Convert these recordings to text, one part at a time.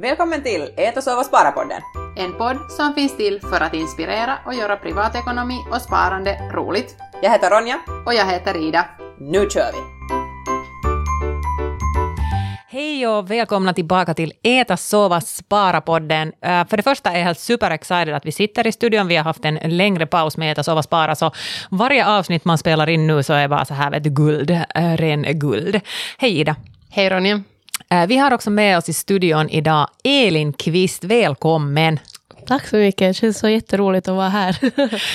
Välkommen till Äta, sova, spara-podden. En podd som finns till för att inspirera och göra privatekonomi och sparande roligt. Jag heter Ronja. Och jag heter Ida. Nu kör vi! Hej och välkomna tillbaka till Äta, sova, spara-podden. Uh, för det första är jag helt super excited att vi sitter i studion. Vi har haft en längre paus med Äta, sova, spara, så varje avsnitt man spelar in nu så är bara så här vet, guld, uh, ren guld. Hej Ida! Hej Ronja! Uh, vi har också med oss i studion idag Elin Kvist. Välkommen! Tack så mycket, det känns så jätteroligt att vara här.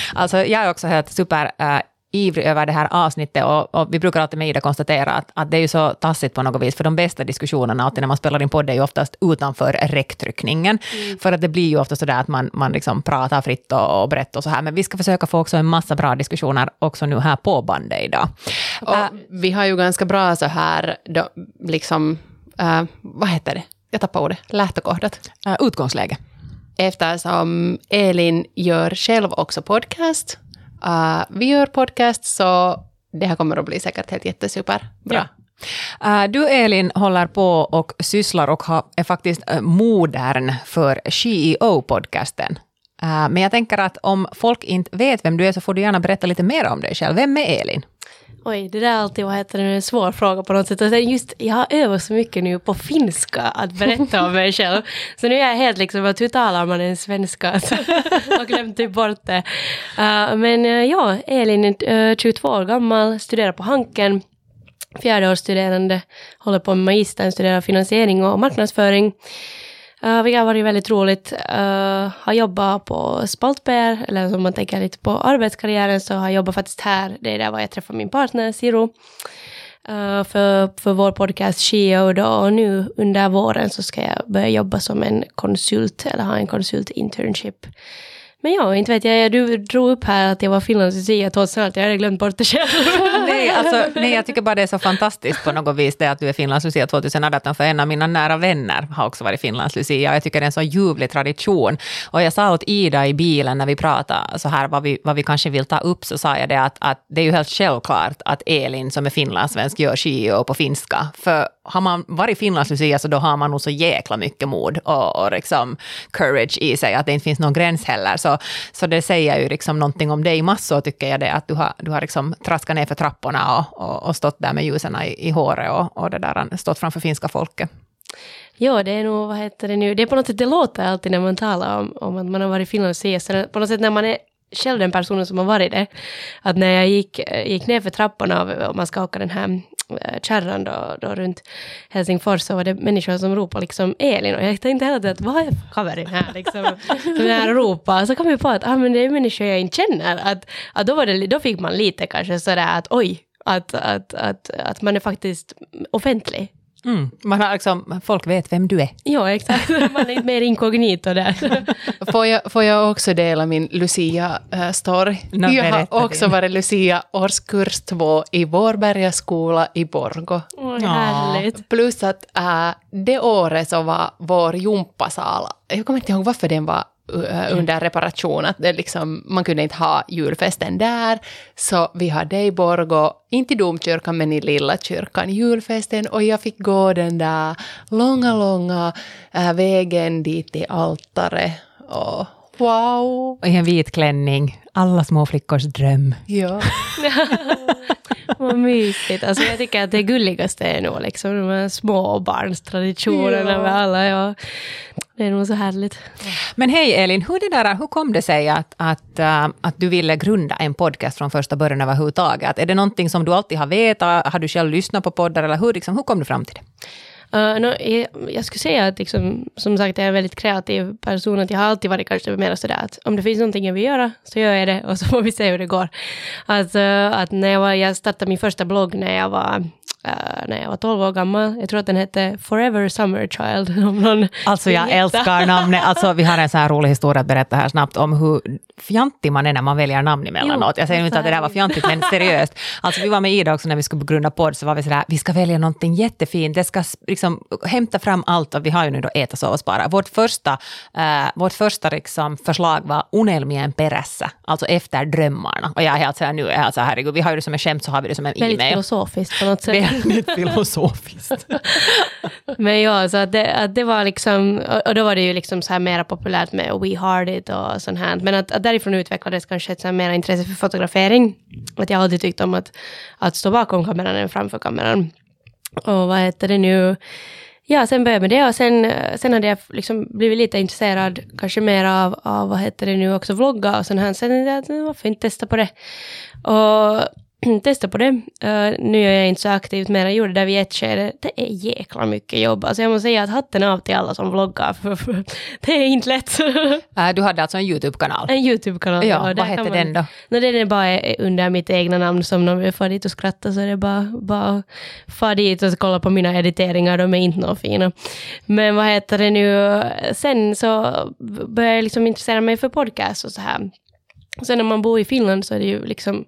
alltså, jag är också helt super uh, ivrig över det här avsnittet och, och vi brukar alltid med Ida konstatera att, att det är ju så tassigt på något vis, för de bästa diskussionerna alltid när man spelar in podd är ju oftast utanför räcktryckningen. Mm. För att det blir ju ofta så där att man, man liksom pratar fritt och, och brett och så här, men vi ska försöka få också en massa bra diskussioner också nu här på bandet idag. Och uh, vi har ju ganska bra så här, då, liksom, uh, vad heter det? Jag tappade ordet, lähtökohdat. Uh, utgångsläge. Eftersom Elin gör själv också podcast Uh, vi gör podcast så det här kommer att bli säkert helt jättesuperbra. Ja. Uh, du Elin håller på och sysslar och har, är faktiskt uh, modern för CEO-podcasten. Uh, men jag tänker att om folk inte vet vem du är så får du gärna berätta lite mer om dig själv. Vem är Elin? Oj, det där är alltid vad heter det, en svår fråga på något sätt. Och sen just, jag har övat så mycket nu på finska att berätta om mig själv. Så nu är jag helt liksom, att hur talar man en svenska? Så har glömt typ bort det. Uh, men uh, ja, Elin är uh, 22 år gammal, studerar på Hanken. Fjärdeårsstuderande, håller på med magistern, studerar finansiering och marknadsföring. Eh, uh, vilket har varit väldigt roligt. Uh, har jobbat på Spaltbär, eller om man tänker lite på arbetskarriären så har jag jobbat faktiskt här, det är där var jag träffade min partner Siro. Uh, för, för vår podcast Shio då och nu under våren så ska jag börja jobba som en konsult eller ha en konsult-internship men ja, inte vet jag, du drog upp här att jag var finlandslucia trots allt, jag hade glömt bort det själv. nej, alltså, nej, jag tycker bara det är så fantastiskt på något vis det att du är finlandslucia 2018, för en av mina nära vänner har också varit finlandslucia. Jag tycker det är en så ljuvlig tradition. Och jag sa åt Ida i bilen när vi pratade så här vad vi, vad vi kanske vill ta upp, så sa jag det att, att det är ju helt självklart att Elin som är finlandssvensk gör skio på finska. För har man varit Finlands lucia, så då har man nog så jäkla mycket mod och, och liksom courage i sig, att det inte finns någon gräns heller. Så, så det säger ju liksom någonting om dig massor, tycker jag det, att du har, du har liksom traskat ner för trapporna och, och, och stått där med ljusen i, i håret och, och det där, stått framför finska folket. Ja, det är nog, vad heter det nu, det är på något sätt, det låter alltid när man talar om, om att man har varit Finlands lucia. på något sätt när man är själv den personen som har varit det. Att när jag gick, gick ner för trapporna, om man ska åka den här Eh, kärran då, då runt Helsingfors så var det människor som ropade liksom Elin och jag tänkte hela tiden att vad är covering här liksom? Som jag ropar. Så kom jag på att ah, men det är människor jag inte känner. Att, att då, var det, då fick man lite kanske sådär att oj, att, att, att, att man är faktiskt offentlig. Mm. Man har liksom, folk vet vem du är. Ja, exakt. Man är inte mer inkognito där. får, jag, får jag också dela min Lucia-story? No, jag har också varit Lucia årskurs två i Vårberga skola i Borgo. Oh, härligt. Plus att äh, det året så var vår gympasal, jag kommer inte ihåg varför den var Eh, under reparation, att det liksom, man kunde inte ha julfesten där. Så vi hade i Borgo, inte i domkyrkan men i lilla kyrkan, julfesten och jag fick gå den där långa, långa äh, vägen dit till altaret. Och wow! Och i en vit klänning, alla små flickors dröm. Ja. Vad mysigt. Alltså jag tycker att det gulligaste är nog liksom de här småbarnstraditionerna ja. med alla. Ja. Det är nog så härligt. Men hej Elin, hur, det där, hur kom det sig att, att, uh, att du ville grunda en podcast från första början överhuvudtaget? Är det någonting som du alltid har vetat? Har du själv lyssnat på poddar? Eller hur, liksom, hur kom du fram till det? Uh, no, jag, jag, skulle säga att liksom, som sagt, jag är en väldigt kreativ person. Att jag har alltid varit kanske mer sådär att om det finns någonting jag vill göra så gör jag det och så får vi se hur det går. Alltså, att när jag, var, jag startade min första blogg när jag var Uh, när jag var 12 år gammal. Jag tror att den hette Forever Summer Child. Om någon alltså jag älskar namnet. Alltså, vi har en så här rolig historia att berätta här snabbt om hur fjantig man är när man väljer namn emellanåt. Jag säger inte att det där var fjantigt, men seriöst. Alltså vi var med Ida också när vi skulle grunda podd, så var vi sådär, vi ska välja någonting jättefint. Det ska liksom hämta fram allt och vi har ju nu då Äta, sova, spara. Vårt första, uh, vårt första liksom förslag var Unelmien perässä, alltså efter drömmarna. Och jag är helt såhär nu, är helt så herregud, vi har ju det som en skämt så har vi det som en e-mail. Väldigt filosofiskt på något sätt. Det är filosofiskt. Men ja, så att det, att det var liksom, och då var det ju liksom så här mera populärt med We Heart It och sånt här. Men att, att därifrån utvecklades kanske ett så här mera intresse för fotografering. Att jag alltid tyckt om att, att stå bakom kameran än framför kameran. Och vad heter det nu? Ja, sen började jag med det och sen, sen hade jag liksom blivit lite intresserad, kanske mer av, av vad heter det nu, också vlogga och sånt här. Sen tänkte jag, varför inte testa på det? Och testa på det. Uh, nu gör jag inte så aktivt, men jag gjorde det vid ett skede. Det är jäkla mycket jobb. Alltså jag måste säga att hatten av till alla som vloggar, för, det är inte lätt. Äh, du hade alltså en YouTube-kanal? en YouTube-kanal. Ja, vad hette man- den då? No, den är bara under mitt egna namn, som någon vill få dit och skratta så är det bara, bara få dit och kolla på mina editeringar, de är inte några fina. Men vad heter det nu, sen så började jag liksom intressera mig för podcast och så här. Sen när man bor i Finland så är det ju liksom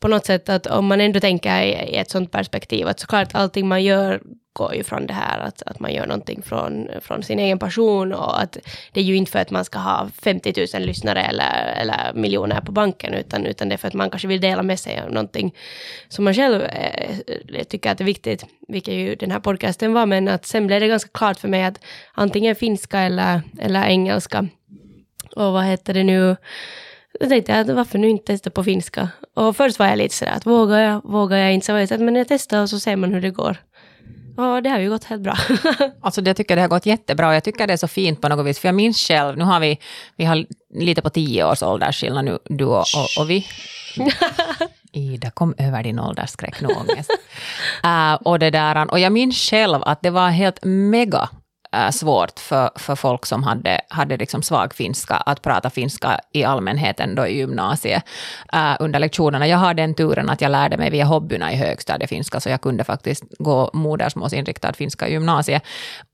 på något sätt att om man ändå tänker i, ett sånt perspektiv att såklart allting man gör går ju från det här att, att man gör någonting från, från sin egen passion och att det är ju inte för att man ska ha 50 000 lyssnare eller, eller miljoner på banken utan, utan det är för att man kanske vill dela med sig av någonting som man själv eh, tycker att är viktigt, vilket ju den här podcasten var, men att sen blev det ganska klart för mig att antingen finska eller, eller engelska. Och vad heter det nu? Då tänkte jag varför nu inte testa på finska? Och först var jag lite sådär att vågar jag, vågar jag inte? Så var jag så att men jag testar och så ser man hur det går. Och det har ju gått helt bra. Alltså jag tycker det har gått jättebra och jag tycker det är så fint på något vis. För jag minns själv, nu har vi, vi har lite på tio års åldersskillnad nu, du och, och, och vi. Ida, kom över din åldersskräck nu ångest. uh, och, det där, och jag minns själv att det var helt mega äh, svårt för, för folk som hade, hade liksom svag finska att prata finska i allmänheten då i gymnasiet äh, under lektionerna. Jag har den turen att jag lärde mig via hobbyerna i högstadiet finska, så jag kunde faktiskt gå modersmålsinriktad finska i gymnasiet.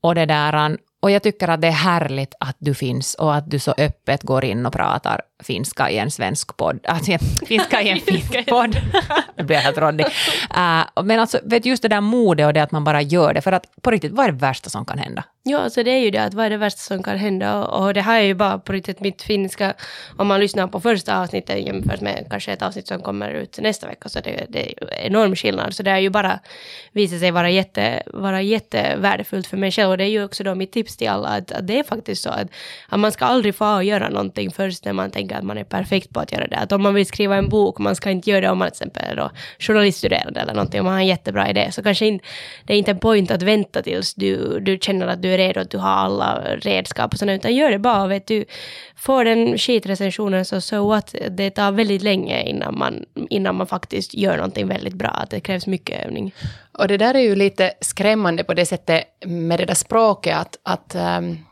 Och det där, och jag tycker att det är härligt att du finns och att du så öppet går in och pratar finska i en svensk podd. Alltså, finska i en finsk podd. Nu blir jag helt råddig. Uh, men alltså, vet just det där modet och det att man bara gör det. För att på riktigt, vad är det värsta som kan hända? Ja, så det är ju det att vad är det värsta som kan hända? Och, och det här är ju bara på riktigt mitt finska, om man lyssnar på första avsnittet jämfört med kanske ett avsnitt som kommer ut nästa vecka, så det, det är ju enorm skillnad. Så det har ju bara visat sig vara, jätte, vara jättevärdefullt för mig själv. Och det är ju också då mitt tips till alla, att, att det är faktiskt så att, att man ska aldrig få göra någonting först när man tänker att man är perfekt på att göra det. Att om man vill skriva en bok, man ska inte göra det om man till exempel är då journaliststuderande eller någonting, om man har en jättebra idé, så kanske inte, det är inte en point att vänta tills du, du känner att du är redo, att du har alla redskap och sådär, utan gör det bara, vet du, får den skitrecensionen så so what, det tar väldigt länge innan man, innan man faktiskt gör någonting väldigt bra, att det krävs mycket övning. Och det där är ju lite skrämmande på det sättet med det där språket att, att um,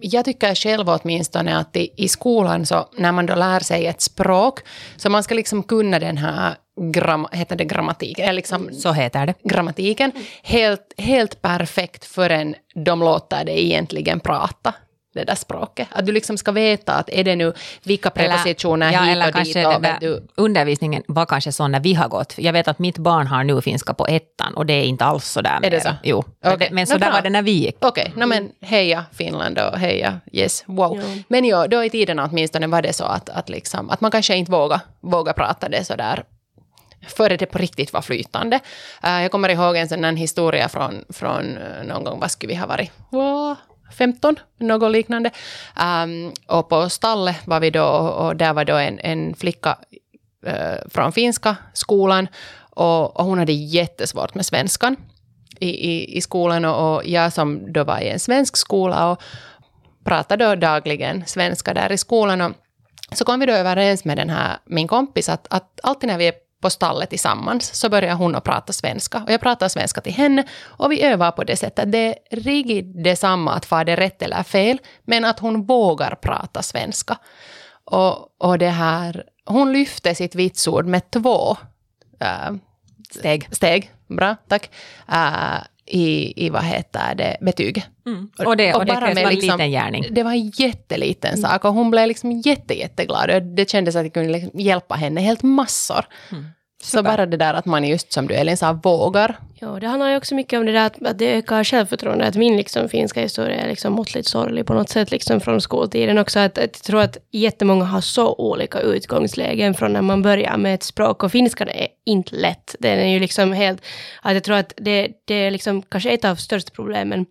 jag tycker själv åtminstone att i, i skolan så när man då lär sig ett språk så man ska liksom kunna den här gram, heter det grammatiken, liksom Så heter det. grammatiken. Helt, helt perfekt förrän de låter dig egentligen prata det där språket. Att du liksom ska veta att är det nu vilka prepositioner ja, hit eller och dit och där du, undervisningen var kanske sån när vi har gått. Jag vet att mitt barn har nu finska på ettan och det är inte alls så där Är det mera. så? Jo, Okej. men, men så Men där bra. var det när vi gick. Okej, okay, men heja Finland och heja yes, wow. Ja. Men jo, då i tiderna åtminstone var det så att, att, liksom, att man kanske inte vågar, vågar prata det så där före det på riktigt var flytande. Eh, jag kommer ihåg en sån historia från, från eh, någon gång, vad skulle vi ha varit? Wow. 15, något liknande. Um, och på stallet var vi då och där var då en, en flicka uh, från finska skolan och, och hon hade jättesvårt med svenskan i, i, i skolan och, och jag som då var i en svensk skola och pratade då dagligen svenska där i skolan och så kom vi då överens med den här, min kompis att, att alltid när vi är på stallet tillsammans så börjar hon att prata svenska. Och jag pratar svenska till henne och vi övar på det sättet. Det är riktigt detsamma att få det rätt eller fel, men att hon vågar prata svenska. Och, och det här, hon lyfte sitt vitsord med två äh, Steg. steg, bra, tack, äh, i, i vad heter det, betyg. Och det, och det bara med bara en liksom- liten gärning. Det var en jätteliten sak och hon blev liksom jätte, jätteglad. Och Det kändes att jag kunde liksom hjälpa henne helt massor. Så bara det där att man just som du Elin sa, vågar Ja, det handlar ju också mycket om det där att, att det ökar självförtroende. Att min liksom, finska historia är liksom måttligt sorglig på något sätt liksom från skoltiden också. Att, att jag tror att jättemånga har så olika utgångslägen från när man börjar med ett språk. Och finskan är inte lätt. Den är ju liksom helt... Att jag tror att det, det är liksom kanske ett av största problemen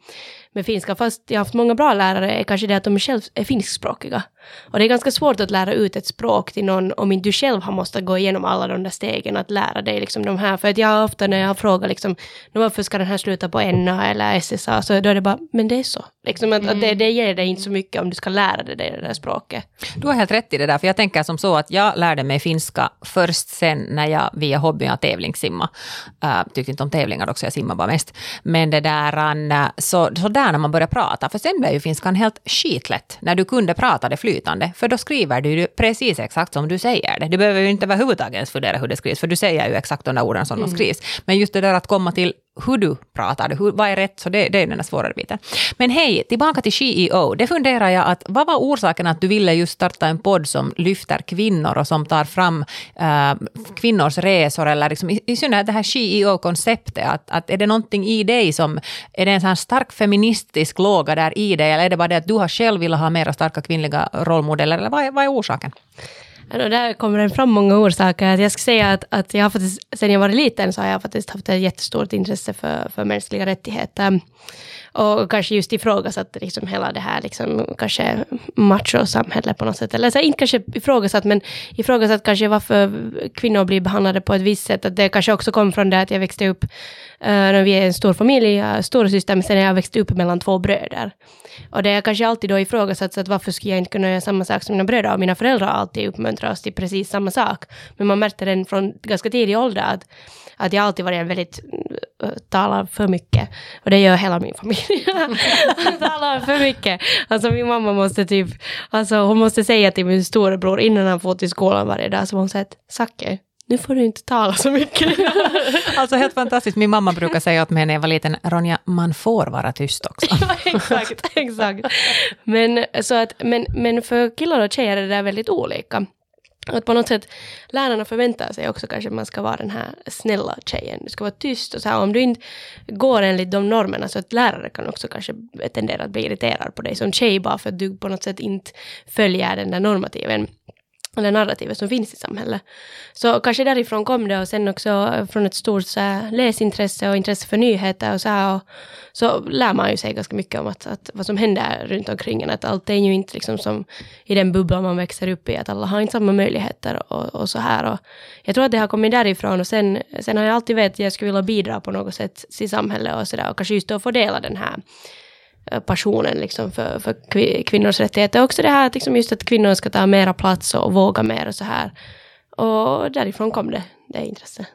med finska, fast jag har haft många bra lärare, är kanske det att de själv är finskspråkiga. Och det är ganska svårt att lära ut ett språk till någon om inte du själv har måste gå igenom alla de där stegen att lära dig liksom de här. För att jag ofta när jag har frågat liksom, varför ska den här sluta på NA eller SSA, så då är det bara, men det är så. Liksom att, mm. att det, det ger dig inte så mycket om du ska lära dig det där språket. Du har helt rätt i det där, för jag tänker som så att jag lärde mig finska först sen när jag via hobbyn att tävlingssimma. Uh, tyckte inte om tävlingar också, jag simmar bara mest. Men det där, uh, så, så där när man börjar prata, för sen blev ju finskan helt skitlätt när du kunde prata det flytande, för då skriver du precis exakt som du säger det. Du behöver ju inte överhuvudtaget ens fundera hur det skrivs, för du säger ju exakt de där orden som mm. de skrivs. Men just det där att komma till hur du pratar, hur, vad är rätt, så det, det är den svårare biten. Men hej, tillbaka till CEO. Det funderar jag att, vad var orsaken att du ville just starta en podd som lyfter kvinnor och som tar fram äh, kvinnors resor, eller liksom, i, i synnerhet det här CEO-konceptet, att, att är det någonting i dig som, är det en sån stark feministisk låga där i dig, eller är det bara det att du har själv velat ha mera starka kvinnliga rollmodeller, eller vad är, vad är orsaken? Där kommer det fram många orsaker. Jag ska säga att, att jag har faktiskt, sen jag var liten så har jag faktiskt haft ett jättestort intresse för, för mänskliga rättigheter. Och kanske just ifrågasatt liksom hela det här liksom, kanske machosamhället på något sätt. Eller så inte kanske ifrågasatt, men ifrågasatt kanske varför kvinnor blir behandlade på ett visst sätt. Att det kanske också kom från det att jag växte upp, uh, när vi är en stor familj, jag storasyster, men sen jag växte upp mellan två bröder. Och det är kanske alltid då ifrågasatt att varför skulle jag inte kunna göra samma sak som mina bröder? Och mina föräldrar har alltid uppmuntrat oss till precis samma sak. Men man märkte den från ganska tidig ålder att, att jag alltid varit en väldigt, uh, talar för mycket. Och det gör hela min familj. talar för mycket. Alltså min mamma måste typ, alltså hon måste säga till min storebror innan han får till skolan varje dag, så hon säger Zacke, nu får du inte tala så mycket. alltså helt fantastiskt. Min mamma brukar säga åt mig när jag var liten, Ronja, man får vara tyst också. ja, exakt, exakt. Men, så att, men, men för killar och tjejer är det där väldigt olika. Att på något sätt, lärarna förväntar sig också kanske att man ska vara den här snälla tjejen. Du ska vara tyst och så här, om du inte går enligt de normerna så att lärare kan också kanske tendera att bli irriterad på dig som tjej bara för att du på något sätt inte följer den där normativen eller narrativet som finns i samhället. Så kanske därifrån kom det och sen också från ett stort så här, läsintresse och intresse för nyheter och så här, och så lär man ju sig ganska mycket om att, att vad som händer runt omkring en. Att allt är ju inte liksom som i den bubblan man växer upp i, att alla har inte samma möjligheter och, och så här. Och jag tror att det har kommit därifrån och sen, sen har jag alltid vetat att jag skulle vilja bidra på något sätt till samhället och så där och kanske just då få dela den här Eh, passionen liksom för, för kvinnors rättigheter. Också det här att liksom just att kvinnor ska ta mera plats och våga mer och så här. Och därifrån kom det, det intresset.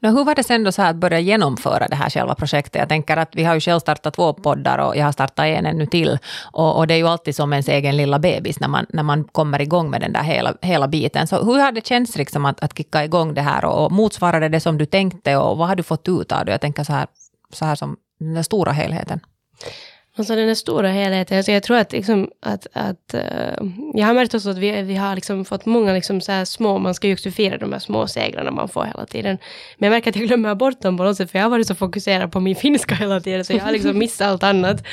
No, hur var det sen då så att börja genomföra det här själva projektet? Jag tänker att vi har ju själv startat två poddar och jag har startat en ännu till. Och, och, det är ju alltid som ens egen lilla bebis när man, när man kommer igång med den där hela, hela biten. Så hur har det känts liksom att, att kicka igång det här och, och motsvarade det som du tänkte och vad har du fått ut av det? Jag tänker så här, så här som den stora helheten. Alltså den stora helheten, alltså jag tror att, liksom, att, att uh, jag har märkt också att vi, vi har liksom fått många liksom så här små, man ska ju också fira de här små segrarna man får hela tiden. Men jag märker att jag glömmer bort dem på något sätt, för jag har varit så fokuserad på min finska hela tiden, så jag har liksom missat allt annat.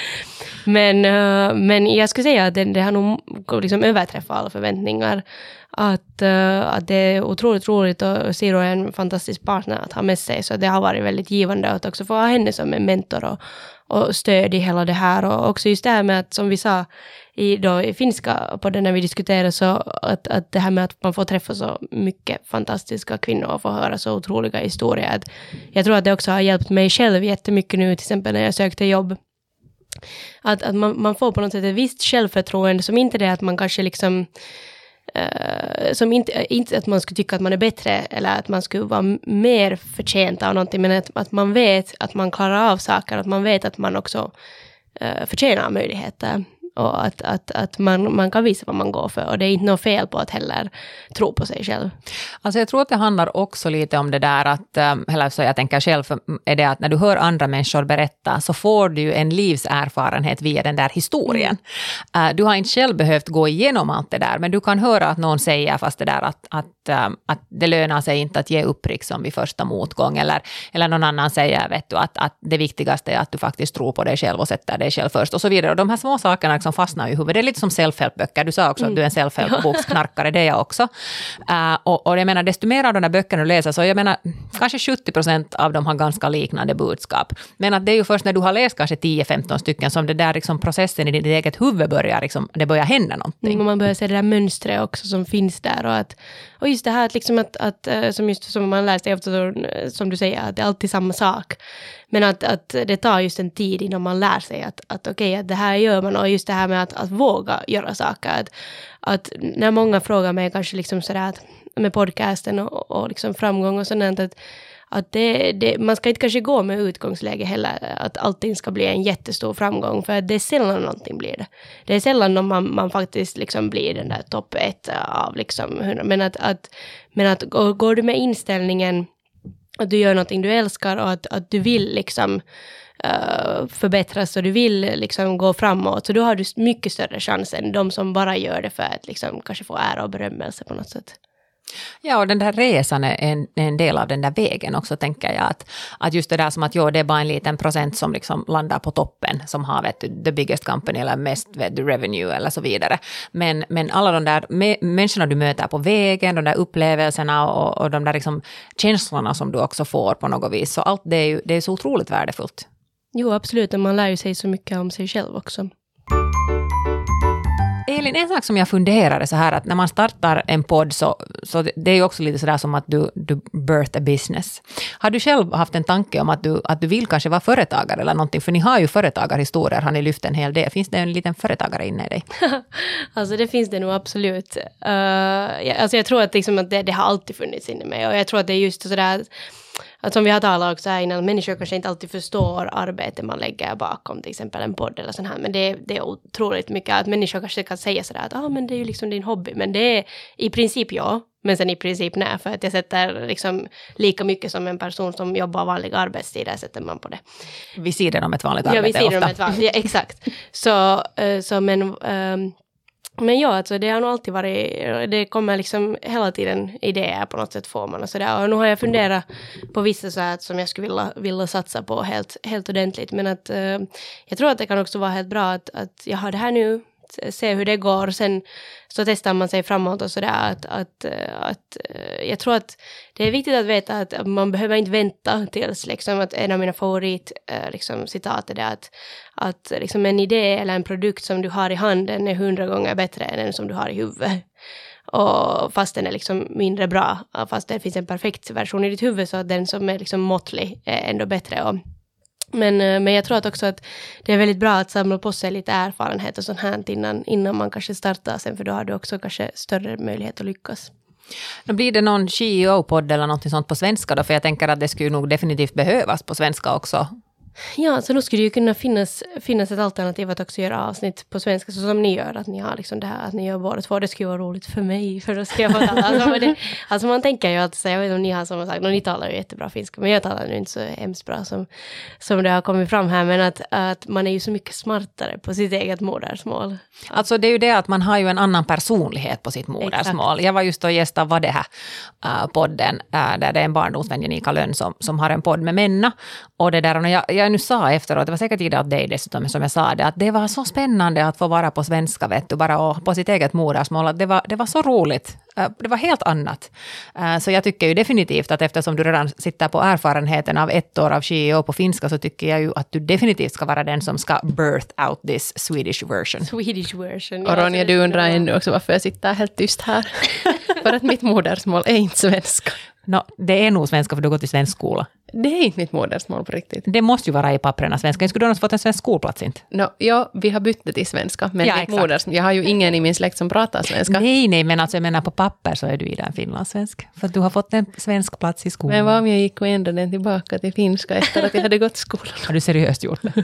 Men, uh, men jag skulle säga att det, det har nog liksom överträffat alla förväntningar. Att, uh, att det är otroligt roligt och Siro är en fantastisk partner att ha med sig, så det har varit väldigt givande att också få ha henne som en mentor och, och stöd i hela det här. Och också just det här med att, som vi sa i, då, i finska på den när vi diskuterade, så att, att det här med att man får träffa så mycket fantastiska kvinnor och få höra så otroliga historier. Att jag tror att det också har hjälpt mig själv jättemycket nu, till exempel när jag sökte jobb. Att, att man, man får på något sätt ett visst självförtroende som inte är det att man kanske liksom Uh, som inte, eh, inte att man skulle tycka att man är bättre eller att man skulle vara mer förtjänt av någonting, men att, att man vet att man klarar av saker, att man vet att man också uh, förtjänar möjligheter och att, att, att man, man kan visa vad man går för. Och det är inte något fel på att heller tro på sig själv. Alltså jag tror att det handlar också lite om det där att, eh, eller så jag tänker själv, är det att när du hör andra människor berätta så får du ju en livserfarenhet via den där historien. Mm. Du har inte själv behövt gå igenom allt det där, men du kan höra att någon säger fast det där att, att, eh, att det lönar sig inte att ge upp liksom vid första motgång, eller, eller någon annan säger vet du, att, att det viktigaste är att du faktiskt tror på dig själv och sätter dig själv först och så vidare. Och de här små sakerna liksom fastnar i huvudet. Det är lite som self-help-böcker. Du sa också mm. att du är en self-help-boksknarkare, det är jag också. Uh, och, och jag menar, desto mer av de här böckerna du läser, så jag menar, kanske 70 procent av dem har ganska liknande budskap. Men att det är ju först när du har läst kanske 10-15 stycken som det där liksom processen i ditt eget huvud börjar, liksom, det börjar hända någonting. Mm, man börjar se det där mönstret också som finns där och att och just det här att, liksom att, att eh, som, just, som man lär sig eh, som du säger, att det är alltid samma sak. Men att, att det tar just en tid innan man lär sig att, att okej, okay, att det här gör man och just det här med att, att våga göra saker. Att, att när många frågar mig kanske liksom sådär att med podcasten och, och liksom framgång och sånt att att det, det, man ska inte kanske gå med utgångsläge heller, att allting ska bli en jättestor framgång, för det är sällan någonting blir det. Det är sällan man, man faktiskt liksom blir den där topp ett av liksom, men att, att, men att går, går du med inställningen att du gör någonting du älskar och att, att du vill liksom eh, uh, förbättras och du vill liksom gå framåt, så då har du mycket större chans än de som bara gör det för att liksom kanske få ära och berömmelse på något sätt. Ja, och den där resan är en, en, del av den där vägen också, tänker jag. Att, att just det där som att jo, det är bara en liten procent som liksom landar på toppen, som har vet the biggest company eller mest vet revenue eller så vidare. Men, men alla de där människorna du möter på vägen, de där upplevelserna och, och de där liksom känslorna som du också får på något vis, så allt det är ju det är så otroligt värdefullt. Jo, absolut, och man lär ju sig så mycket om sig själv också. Elin, en sak som jag funderade så här att när man startar en podd så, så det är ju också lite sådär som att du, du birth a business. Har du själv haft en tanke om att du, att du vill kanske vara företagare eller någonting? För ni har ju företagarhistorier, har ni lyft en hel del. Finns det en liten företagare inne i dig? alltså det finns det nog absolut. Eh, uh, jag, alltså jag tror att, liksom att det, det, har alltid funnits inne i mig och jag tror att det är just sådär att som vi har talat också här innan, människor kanske inte alltid förstår arbetet man lägger bakom till exempel en podd eller sånt här, men det, det är otroligt mycket att människor kanske kan säga sådär att ah, men det är ju liksom din hobby, men det är i princip ja, men sen i princip nej, för att jag sätter liksom lika mycket som en person som jobbar vanliga arbetstider sätter man på det. Vid sidan om ett vanligt arbete Ja, vid sidan ofta. om ett vanligt, ja, exakt. Så, uh, så men um, men ja, alltså det har nog alltid varit, det kommer liksom hela tiden idéer på något sätt får man alltså och sådär. Och nu har jag funderat på vissa så här som jag skulle vilja, vilja satsa på helt, helt ordentligt. Men att uh, jag tror att det kan också vara helt bra att, att jag har det här nu, se hur det går. Sen så testar man sig framåt och sådär. Att, att, eh, att, eh, jag tror att det är viktigt att veta att man behöver inte vänta tills liksom att en av mina favorit eh, liksom, citat är det att, att liksom en idé eller en produkt som du har i handen är hundra gånger bättre än den som du har i huvudet. Och fast den är liksom mindre bra, fast det finns en perfekt version i ditt huvud så att den som är liksom måttlig är ändå bättre. Och, men, eh, men jag tror att också att det är väldigt bra att samla på sig lite erfarenhet och sånt här innan, innan man kanske startar sen, för då har du också kanske större möjlighet att lyckas. Då blir det någon CEO-podd eller något sånt på svenska då? För jag tänker att det skulle nog definitivt behövas på svenska också. Ja, så då skulle det ju kunna finnas, finnas ett alternativ att också göra avsnitt på svenska, så som ni gör, att ni har liksom det här att ni gör båda två. Det skulle vara roligt för mig, för då ska jag få tala. Alltså, det, alltså man tänker ju att, så jag vet inte om ni har samma sak, ni talar ju jättebra finska, men jag talar nu inte så hemskt bra som, som det har kommit fram här, men att, att man är ju så mycket smartare på sitt eget modersmål. Alltså det är ju det att man har ju en annan personlighet på sitt modersmål. Exakt. Jag var just och gästade Vad det här uh, podden, uh, där det är en barndomsvän, Janika Lönn, som, som har en podd med Menna. Och det där, och jag, jag nu sa efteråt, det var säkert Ida åt dig dessutom som jag sa det, att det var så spännande att få vara på svenska, vet du, bara och på sitt eget modersmål. Att det, var, det var så roligt. Eh, det var helt annat. Eh, så jag tycker ju definitivt att eftersom du redan sitter på erfarenheten av ett år av CEO på finska så tycker jag ju att du definitivt ska vara den som ska birth out this Swedish version. Swedish version. Och Ronja, du undrar ännu också varför jag sitter helt tyst här. För att mitt modersmål är inte svenska. No, det är nog svenska för du har gått i svensk skola. Det är inte mitt modersmål på riktigt. Det måste ju vara i papperna svenska. Skulle du annars fått en svensk skolplats inte? No, ja, vi har bytt det till svenska. Men ja, mitt modersmål, jag har ju ingen i min släkt som pratar svenska. Nej, nej, men alltså jag menar på papper så är du i den finlandssvensk. För du har fått en svensk plats i skolan. Men vad om jag gick och ändrade den tillbaka till finska efter att jag hade gått skolan? Har du seriöst gjort det?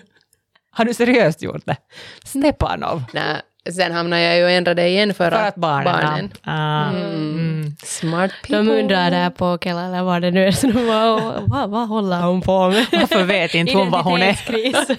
Har du seriöst gjort det? Stepanov. Nej, sen hamnade jag ju och ändrade igen för, För att barnen... barnen. Ah, mm. Smart people. De undrar där på Kela eller vad det nu är, så de bara, vad, vad håller hon på med? Varför vet inte hon vad hon är?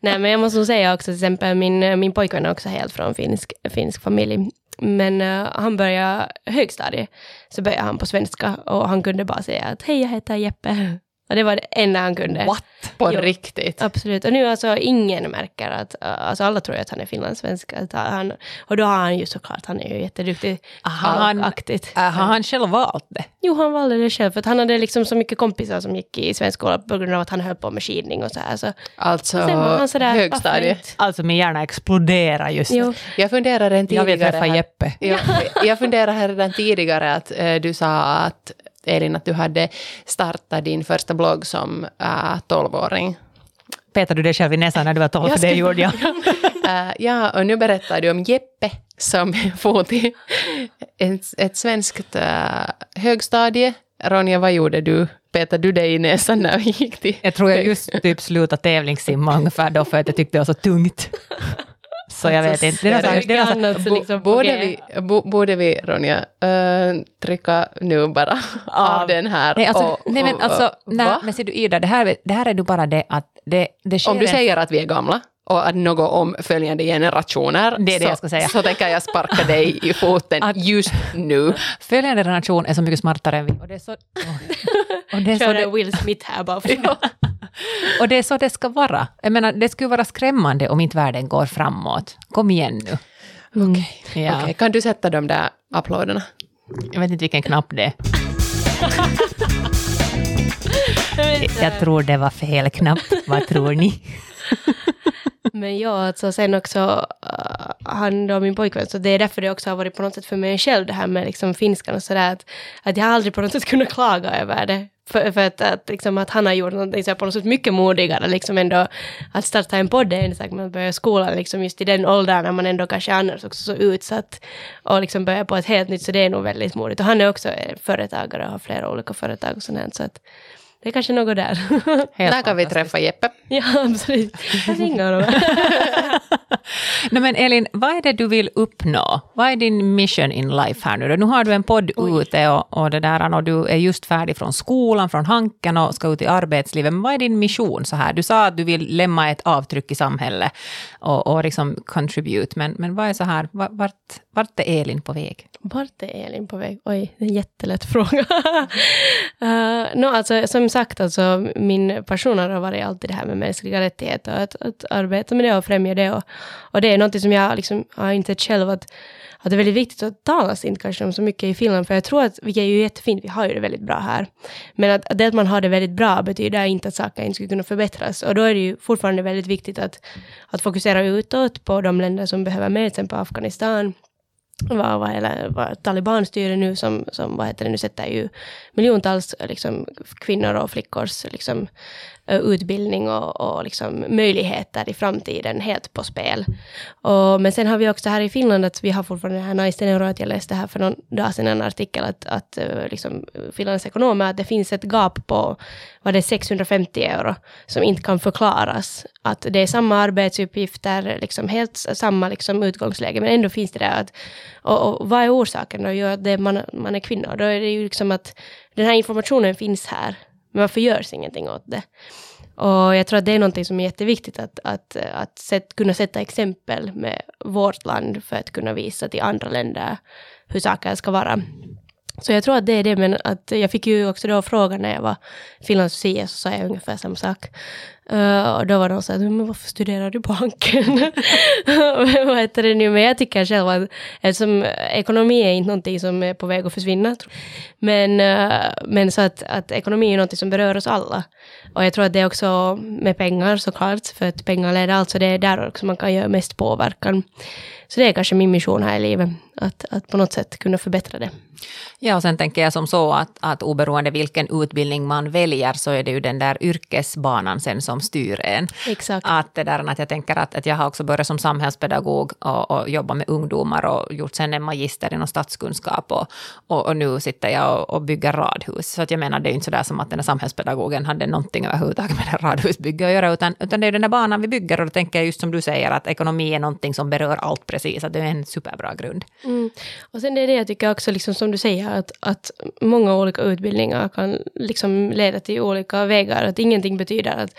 Nej men jag måste nog säga också till exempel min, min pojkvän är också helt från finsk, finsk familj. Men uh, han började högstadiet, så började han på svenska och han kunde bara säga att hej jag heter Jeppe. Och det var det enda han kunde. What? På Jo. riktigt. Absolut. Och nu alltså ingen märker att, uh, alltså alla tror ju att han är finlandssvensk. Att han, och då har han ju såklart, han är ju jätteduktig. Aha, han- aktigt. Äh, har han själv valt det? Jo, han valde det själv, för att han hade liksom så mycket kompisar som gick i svensk skola på grund av att han höll på med skidning och så här. Så Alltså sådär, högstadiet. Alltså min hjärna exploderar just Jo, Jag funderar redan Jag tidigare vill träffa Jeppe. Jag, jag funderar redan tidigare att eh, du sa att Elin, att du hade startat din första blogg som uh, 12-åring. Petade du dig själv i näsan när du var 12? Jag För det gjorde jag. Eh, ja, och nu berättar du om Jeppe som for till ett, ett svenskt uh, högstadie. Ronja, vad gjorde du? Petade du dig i näsan när vi gick till... Jag tror jag just typ slutade tävlingssimma ungefär då för att jag tyckte det var så tungt. Så jag vet inte. Det är det är så Bo- liksom borde, G. vi, bo, borde vi, Ronja, eh, trycka nu bara av den här? Nej, alltså, och- nej men och- alltså, nej, men ser du Ida, det här, det här är ju bara det att det, det sker Om du en- säger att vi är gamla och att något om följande generationer, Det är det så, jag ska säga. så tänker jag sparka dig i foten Att- just nu. Följande generation är så mycket smartare än vi. Och det är så, och det är så, det, Will Smith här bara. Och det, är så det ska vara. Jag menar, det skulle vara skrämmande om inte världen går framåt. Kom igen nu. Okej, Ja. Okej, kan du sätta de där applåderna? Jag vet inte vilken knapp det är. Jag tror det var fel knapp. Vad tror ni? Men ja, alltså sen också, uh, han då min pojkvän, så det är därför det också har varit på något sätt för mig själv det här med liksom finskan och sådär, att, att jag har aldrig på något sätt kunnat klaga över det. För, för att, att, liksom, att han har gjort någonting så på något sätt mycket modigare, liksom ändå att starta en podd är en sak, man börjar skolan liksom just i den åldern när man ändå kanske annars också så utsatt och liksom börjar på ett helt nytt, så det är nog väldigt modigt. Och han är också eh, företagare och har flera olika företag och sånt här, så att det är kanske något där. Helt Där kan vi träffa Jeppe. ja, absolut. Jag ringer honom. Nej, men Elin, vad är det du vill uppnå? Vad är din mission in life här nu? då? Nu har du en podd ute och, och, det där, och du är just färdig från skolan, från Hanken och ska ut i arbetslivet. Men vad är din mission så här? Du sa att du vill lämna ett avtryck i samhället och, och liksom contribute, men, men vad är så här, va- vart, vart är Elin på väg? Vart är Elin på väg? Oj, det är en jättelätt fråga. uh, no, alltså, som sagt, alltså, min passion har varit alltid det här med mänskliga rättigheter, att, att arbeta med det och främja det. Och, och det är något som jag liksom, har insett själv att, att det är väldigt viktigt att talas inte kanske om så mycket i Finland, för jag tror att vi är ju jättefint, vi har ju det väldigt bra här. Men att, att det att man har det väldigt bra betyder inte att saker inte skulle kunna förbättras. Och då är det ju fortfarande väldigt viktigt att, att fokusera utåt på de länder som behöver mer, till exempel Afghanistan, vad, vad, eller, vad talibanstyre nu som, som vad heter det, nu sätter ju miljontals liksom, kvinnor och flickors liksom, Eh, utbildning och, och liksom, möjligheter i framtiden helt på spel. Och, men sen har vi också här i Finland att vi har fortfarande det här nice euro att jag läste här för någon dag sedan en artikel att, att eh, liksom, Finlands ekonomer att det finns ett gap på vad det är 650 euro som inte kan förklaras. Att det är samma arbetsuppgifter, liksom helt samma liksom utgångsläge, men ändå finns det där att, och, och vad är orsaken då? Jo, att det man, man är kvinna. Då är det ju liksom att den här informationen finns här, men varför görs ingenting åt det? Och jag tror att det är någonting som är jätteviktigt att, att, att sätt, kunna sätta exempel med vårt land för att kunna visa till andra länder hur saker ska vara. Så jag tror att det är det, men att jag fick ju också då frågan när jag var Finlands så sa jag ungefär samma sak. Uh, och då var de så här, men varför studerar du på Hanken? Vad heter det nu? Men jag tycker själv att eftersom ekonomi är inte någonting som är på väg att försvinna. Men, uh, men så att, att ekonomi är någonting som berör oss alla. Och jag tror att det är också med pengar såklart, för att pengar leder allt, så det är där också man kan göra mest påverkan. Så det är kanske min mission här i livet, att, att på något sätt kunna förbättra det. Ja, och sen tänker jag som så att, att oberoende vilken utbildning man väljer så är det ju den där yrkesbanan sen som som styr en. Exakt. Att, det där, att jag tänker att, att jag har också börjat som samhällspedagog och, och jobba med ungdomar och gjort sen en magister inom statskunskap och, och, och nu sitter jag och, och bygger radhus. Så att jag menar, det är ju inte sådär som att den här samhällspedagogen hade någonting överhuvudtaget med det radhusbygge att göra, utan, utan det är den där banan vi bygger och då tänker jag just som du säger att ekonomi är någonting som berör allt precis, att det är en superbra grund. Mm. Och sen det är det jag tycker också, liksom, som du säger, att, att många olika utbildningar kan liksom leda till olika vägar. Att ingenting betyder att,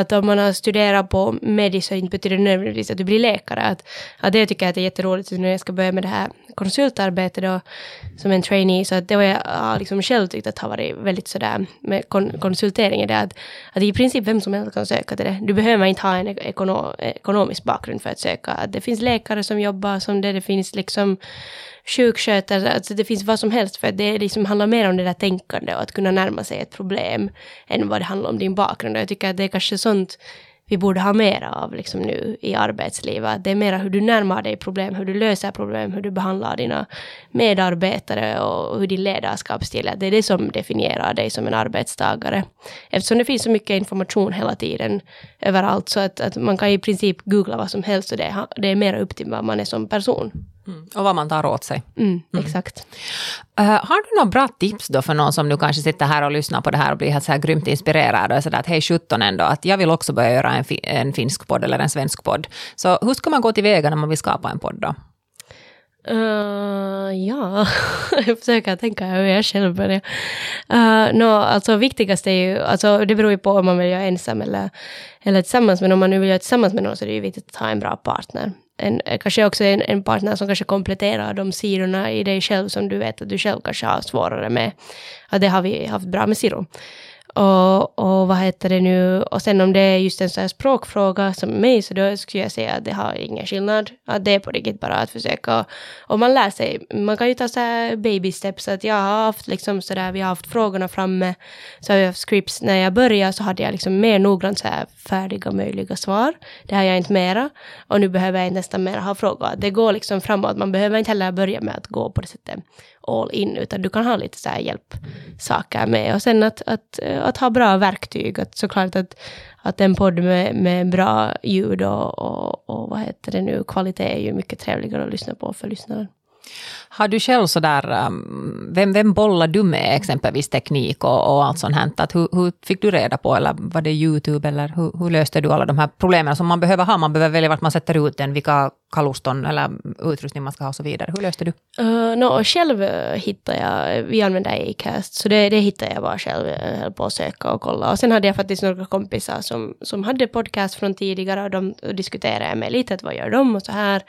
att om man har studerat på medis så inte betyder det nödvändigtvis att du blir läkare. Att, att det tycker jag att det är jätteroligt nu när jag ska börja med det här konsultarbetet då, som en trainee. Så att det var jag liksom själv tyckt att har varit väldigt sådär med kon konsultering. Det att, att i princip vem som helst kan söka till det. Du behöver inte ha en ekono ekonomisk bakgrund för att söka. Att det finns läkare som jobbar som det, det finns liksom sjukskötare, alltså det finns vad som helst för att det liksom handlar mer om det där tänkande och att kunna närma sig ett problem än vad det handlar om din bakgrund. Och jag tycker att det är kanske sånt vi borde ha mer av liksom nu i arbetslivet. Det är mera hur du närmar dig problem, hur du löser problem, hur du behandlar dina medarbetare och hur din ledarskapsstil är. Det är det som definierar dig som en arbetstagare. Eftersom det finns så mycket information hela tiden överallt så att, att man kan i princip googla vad som helst och det, är- det är mer upp till vad man är som person. Och vad man tar åt sig. Mm, Exakt. Eh, har du några bra tips då för någon som nu kanske sitter här och lyssnar på det här och blir så här grymt inspirerad och är sådär att hej 17 ändå, att jag vill också börja göra en, fi- en finsk podd eller en svensk podd. Så hur ska man gå tillväga när man vill skapa en podd då? Uh, ja, jag försöker tänka hur jag själv börjar. Uh, no, alltså viktigast är ju, alltså det beror ju på om man vill göra ensam eller, eller tillsammans, men om man nu vill göra tillsammans med någon så är det ju viktigt att ha en bra partner. En, eh, kanske också en, en partner som kanske kompletterar de sidorna i dig själv som du vet att du själv kanske har svårare med. Ja, det har vi haft bra med Siro. Och, och vad heter det nu, och sen om det är just en sån här språkfråga som mig, så då skulle jag säga att det har ingen skillnad. Att det är på riktigt bara att försöka, och man lär sig, man kan ju ta så här baby steps, att jag har haft liksom så där, vi har haft frågorna framme, så har vi haft scripts, när jag började så hade jag liksom mer noggrant så här färdiga möjliga svar, det har jag inte mera, och nu behöver jag nästan mera ha frågor. Det går liksom framåt, man behöver inte heller börja med att gå på det sättet all in, utan du kan ha lite så här hjälpsaker med. Och sen att, att, att ha bra verktyg, att såklart att, att en podd med, med bra ljud och, och, och vad heter det nu, kvalitet är ju mycket trevligare att lyssna på för lyssnaren. Har du själv sådär, um, vem, vem bollar du med exempelvis teknik och, och allt sånt här? Att hur, hur fick du reda på, eller var det YouTube, eller hur, hur löste du alla de här problemen som man behöver ha? Man behöver välja vart man sätter ut den, vilka kaluston eller utrustning man ska ha och så vidare. Hur löste du? Uh, no, själv uh, hittade jag, vi använder Acast, så det, det hittade jag bara själv, jag höll på att söka och kolla. Och sen hade jag faktiskt några kompisar som, som hade podcast från tidigare och de diskuterade med lite att vad gör de och så här.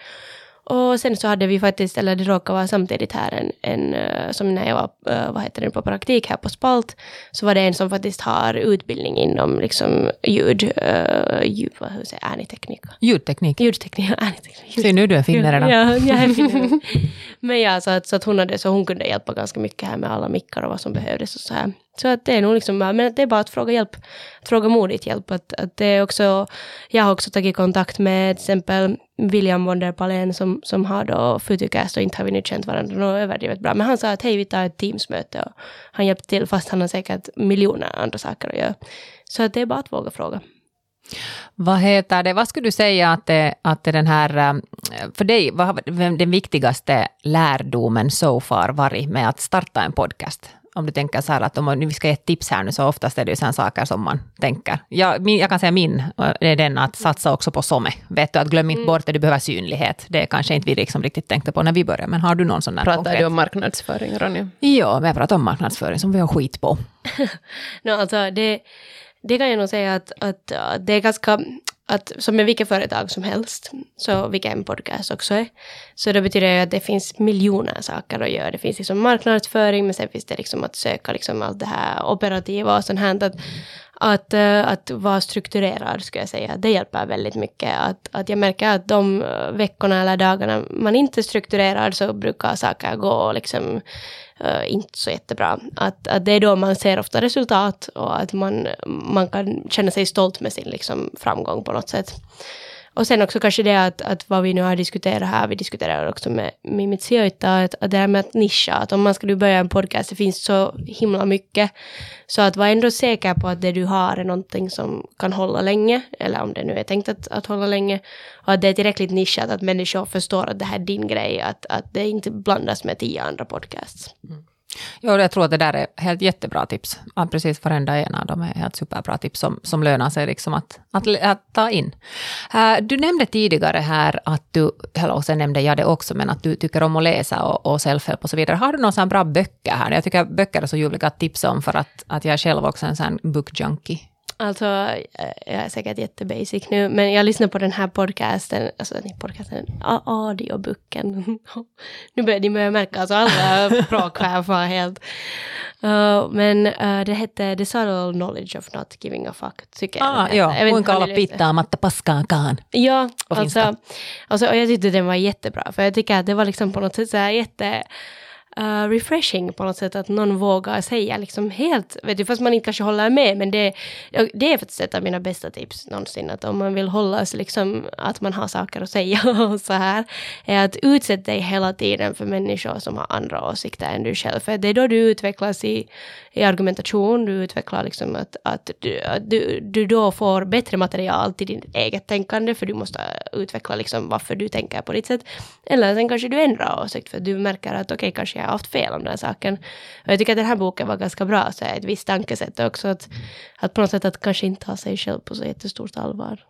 Och sen så hade vi faktiskt, eller det råkade vara samtidigt här en, en eh, som när jag var, eh, vad heter det, på praktik här på Spalt, så var det en som faktiskt har utbildning inom liksom ljud, uh, ljud vad hur säger ärniteknik. Ljudteknik. Ljudteknik, ärniteknik. Se nu, du är finne redan. Ja, jag är finne. Men ja, så att, så att hon hade, så hon kunde hjälpa ganska mycket här med alla mickar och vad som behövdes och så här. Så att det är nog liksom, bara- men det är bara att fråga hjälp, att fråga modigt hjälp. Att, att det är också, jag har också tagit kontakt med till exempel William von der Palen som, som har då Futucast och inte har vi nu känt varandra något överdrivet bra. Men han sa att hej, vi tar ett Teamsmöte och han hjälpte till fast han har säkert miljoner andra saker att göra. Så att det är bara att våga fråga. Vad heter det, vad skulle du säga att det, att det den här, eh, för dig, vad har den viktigaste lärdomen so far varit med att starta en podcast? Om du tänker så här att om vi ska ge ett tips här nu så oftast är det ju sådana saker som man tänker. Jag, min, jag kan säga min, det är den att satsa också på SOME. Vet du att glöm inte bort det, du behöver synlighet. Det kanske inte vi liksom riktigt tänkte på när vi började, men har du någon sån där Pratar konkret? du om marknadsföring, Ronja? Ja, vi har pratat om marknadsföring som vi har skit på. No, alltså det, det kan jag nog säga att, att, att det är ganska, att som med vilket företag som helst, så vilken podcast också är, så det betyder ju att det finns miljoner saker att göra. Det finns liksom marknadsföring, men sen finns det liksom att söka liksom allt det här operativa och sånt här. Att, att, eh, att vara strukturerad, skulle jag säga, det hjälper väldigt mycket. Att, att jag märker att de eh, veckorna eller dagarna man inte är strukturerad så brukar saker gå liksom Uh, inte så jättebra. Att, att det är då man ser ofta resultat och att man, man kan känna sig stolt med sin liksom, framgång på något sätt och sen också kanske det att, att vad vi nu har diskuterat här, vi diskuterar också med Mimit Sijoita, att, att det här med att nischa, att om man ska börja en podcast, det finns så himla mycket. Så att vara ändå säker på att det du har är någonting som kan hålla länge, eller om det nu är tänkt att, att hålla länge, och att det är tillräckligt nischat att människor förstår att det här är din grej, att, att det inte blandas med tio andra podcasts. Mm. Jo, jag tror att det där är helt jättebra tips. Ja, precis, varenda en av dem är helt superbra tips som, som lönar sig liksom att, att, att ta in. Uh, du nämnde tidigare här att du, och sen nämnde jag det också, men att du tycker om att läsa och, och self-help och så vidare. Har du några bra böcker här? Jag tycker böcker är så ljuvliga att tipsa om för att, att jag är själv också en sån book junkie. Alltså, jag är säkert jättebasic nu, men jag lyssnar på den här podcasten, alltså podcasten, audioboken. nu börjar ni börja märka, alltså alla språk här var helt... Uh, men uh, det hette The Subtle Knowledge of Not Giving a Fuck, tycker ah, jag. Ja, kuinka olla pittaamatta paskaakaan. Ja, alltså, alltså, och jag tyckte den var jättebra, för jag tycker att det var liksom på något sätt så här jätte uh, refreshing på något sätt att någon vågar säga liksom helt, vet du, fast man inte kanske håller med, men det, det är faktiskt ett av mina bästa tips någonsin, att om man vill hålla sig liksom, att man har saker att säga och så här, är att utsätta dig hela tiden för människor som har andra åsikter än du själv, för det är då du utvecklas i, i argumentation, du utvecklar liksom att, att, du, att du, du då får bättre material till ditt eget tänkande, för du måste utveckla liksom varför du tänker på ditt sätt, eller sen kanske du ändrar åsikt, för du märker att okej, okay, kanske jag har haft fel om den saken. Och jag tycker att den här boken var ganska bra, så ett visst tankesätt också, att, att på något sätt att kanske inte ta sig själv på så jättestort allvar.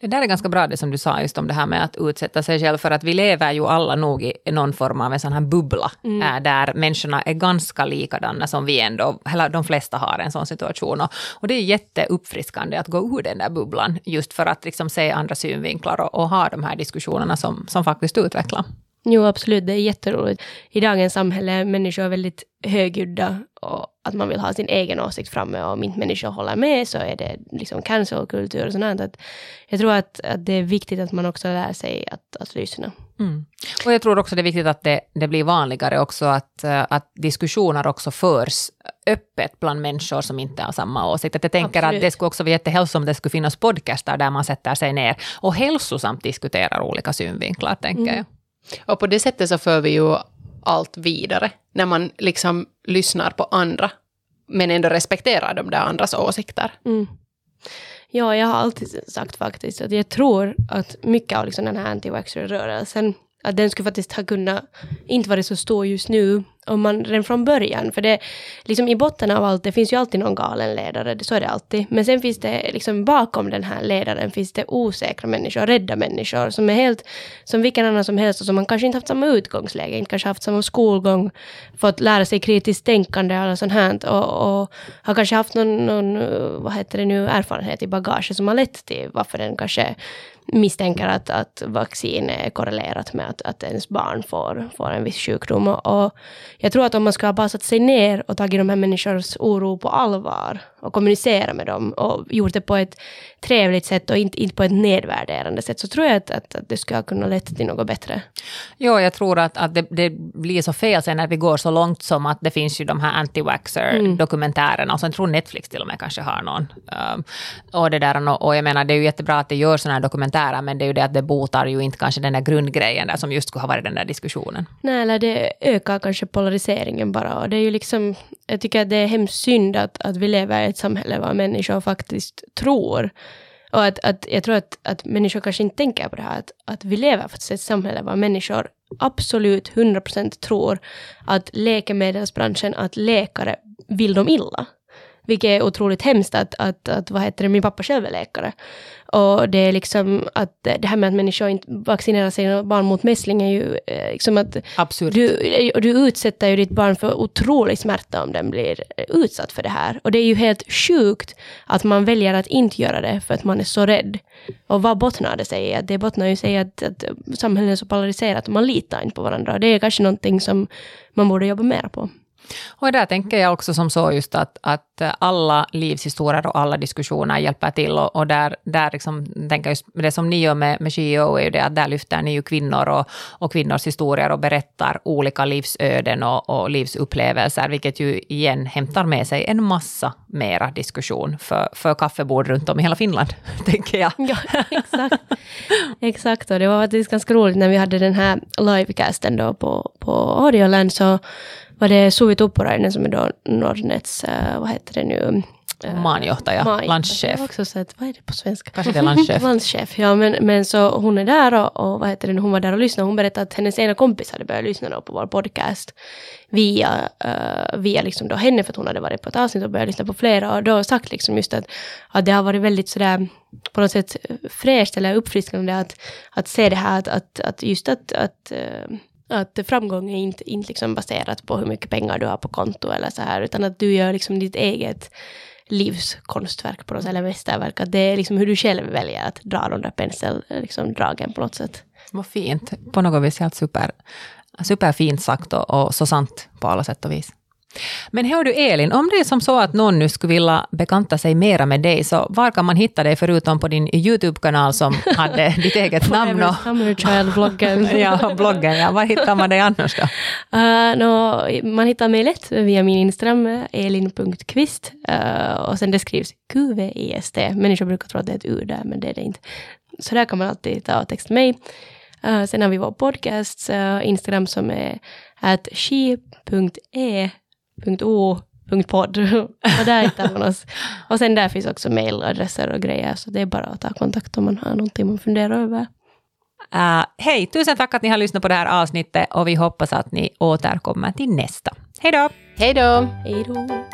Det där är ganska bra det som du sa just om det här med att utsätta sig själv för att vi lever ju alla nog i någon form av en sån här bubbla mm. äh, där människorna är ganska likadana som vi ändå, eller de flesta har en sån situation. Och, och det är jätteuppfriskande att gå ur den där bubblan just för att liksom se andra synvinklar och, och ha de här diskussionerna som, som faktiskt utvecklar. Jo, absolut. Det är jätteroligt. I dagens samhälle är människor väldigt högljudda och att man vill ha sin egen åsikt framme och om inte människor håller med så är det liksom cancel-kultur och sånt. Att jag tror att, att det är viktigt att man också lär sig att, att lyssna. Mm. Och jag tror också det är viktigt att det, det blir vanligare också att, att diskussioner också förs öppet bland människor som inte har samma åsikt. Att jag tänker Absolut. att det skulle också vara jättehälsosamt om det skulle finnas podcaster där man sätter sig ner och hälsosamt diskuterar olika synvinklar, tänker mm. jag. Och på det sättet så för vi ju allt vidare, när man liksom lyssnar på andra, men ändå respekterar de där andras åsikter. Mm. Ja, jag har alltid sagt faktiskt att jag tror att mycket av liksom den här anti-vaxxer-rörelsen, att den skulle faktiskt ha kunnat inte vara så stor just nu, om man redan från början, för det liksom i botten av allt, det finns ju alltid någon galen ledare, så är det alltid. Men sen finns det liksom bakom den här ledaren finns det osäkra människor, rädda människor som är helt som vilken annan som helst och som man kanske inte haft samma utgångsläge, inte kanske haft samma skolgång, fått lära sig kritiskt tänkande och sånt här och, och har kanske haft någon, någon, vad heter det nu, erfarenhet i bagaget som har lett till varför den kanske misstänker att, att vaccin är korrelerat med att, att ens barn får, får en viss sjukdom. Och, och jag tror att om man skulle ha basat sig ner och tagit de här människors oro på allvar och kommunicerat med dem och gjort det på ett trevligt sätt och inte, inte på ett nedvärderande sätt, så tror jag att, att, att det skulle kunna leda till något bättre. Jo, jag tror att, att det, det, blir så fel sen när vi går så långt som att det finns ju de här anti-vaxxer-dokumentärerna, mm. och sen tror Netflix till och med kanske har någon. Um, och, det där, och jag menar, det är ju jättebra att det görs sådana här dokumentärer, men det är ju det att det botar ju inte kanske den där grundgrejen där som just skulle ha varit den där diskussionen. Nej, eller det ökar kanske polariseringen bara, och det är ju liksom, jag tycker att det är hemskt synd att, att vi lever i ett samhälle var människor faktiskt tror. Och att, att jag tror att, att människor kanske inte tänker på det här, att, att vi lever faktiskt i ett samhälle var människor absolut 100% tror att läkemedelsbranschen, att läkare vill dem illa. Vilket är otroligt hemskt att, att, att vad heter det, min pappa själv är läkare. Och det är liksom att det här med att människor inte vaccinerar sina barn mot mässling är ju eh, liksom att Absurd. Du, du utsätter ju ditt barn för otrolig smärta om den blir utsatt för det här. Och det är ju helt sjukt att man väljer att inte göra det för att man är så rädd. Och vad bottnar det sig i? Det bottnar ju sig i att, att samhället är så polariserat och man litar inte på varandra. Det är kanske någonting som man borde jobba mer på. Och där tänker jag också som så just att, att alla livshistorier och alla diskussioner hjälper till och, och där, där liksom, tänker just, det som ni gör med, med GEO är ju det att där lyfter ni ju kvinnor och, och kvinnors historier och berättar olika livsöden och, och livsupplevelser, vilket ju igen hämtar med sig en massa mera diskussion för, för kaffebord runt om i hela Finland, tänker jag. Ja, exakt. exakt, och det var faktiskt ganska roligt när vi hade den här livecasten då på, på Audioland så var det Suvi Tuppurainen som är då Nordnets, uh, vad heter det nu? Uh, Maanjohtaja, Maanjohtaja. landschef. Också sett, vad är det på svenska? Kanske det är landschef. landschef, ja men, men så hon är där och, och vad heter det, hon var där och lyssnade. Hon berättade att hennes ena kompis hade börjat lyssna då på vår podcast via, uh, via liksom då henne för att hon hade varit på ett avsnitt och börjat lyssna på flera och då sagt liksom just att, att det har varit väldigt sådär på något sätt fräscht eller uppfriskande att, att se det här att, att, att just att, att uh, att framgång är inte, inte liksom baserat på hur mycket pengar du har på konto eller så här, utan att du gör liksom ditt eget livskonstverk på något sätt, eller mästerverk. Att det är liksom hur du själv väljer att dra de där penseldragen liksom, på något sätt. Vad fint. På något vis helt super, superfint sagt och, och så sant på alla sätt och vis. Men hör du Elin, om det är som så att någon nu skulle vilja bekanta sig mera med dig, så var kan man hitta dig förutom på din YouTube-kanal som hade ditt eget namn? Och, Summer Child-bloggen. ja, bloggen, ja. Var hittar man dig annars då? Uh, no, man hittar mig lätt via min Instagram, elin.kvist. Uh, och sen det skrivs QVIST. Människor brukar tro att det är ett U där, men det är det inte. Så där kan man alltid ta och texta mig. Uh, sen har vi vår podcast, Instagram som är at she.e .o.podd. och där hittar man oss. Och sen där finns också mailadresser och grejer, så det är bara att ta kontakt om man har någonting man funderar över. Uh, hej, tusen tack att ni har lyssnat på det här avsnittet och vi hoppas att ni återkommer till nästa. Hej då! Hej då! Hej då!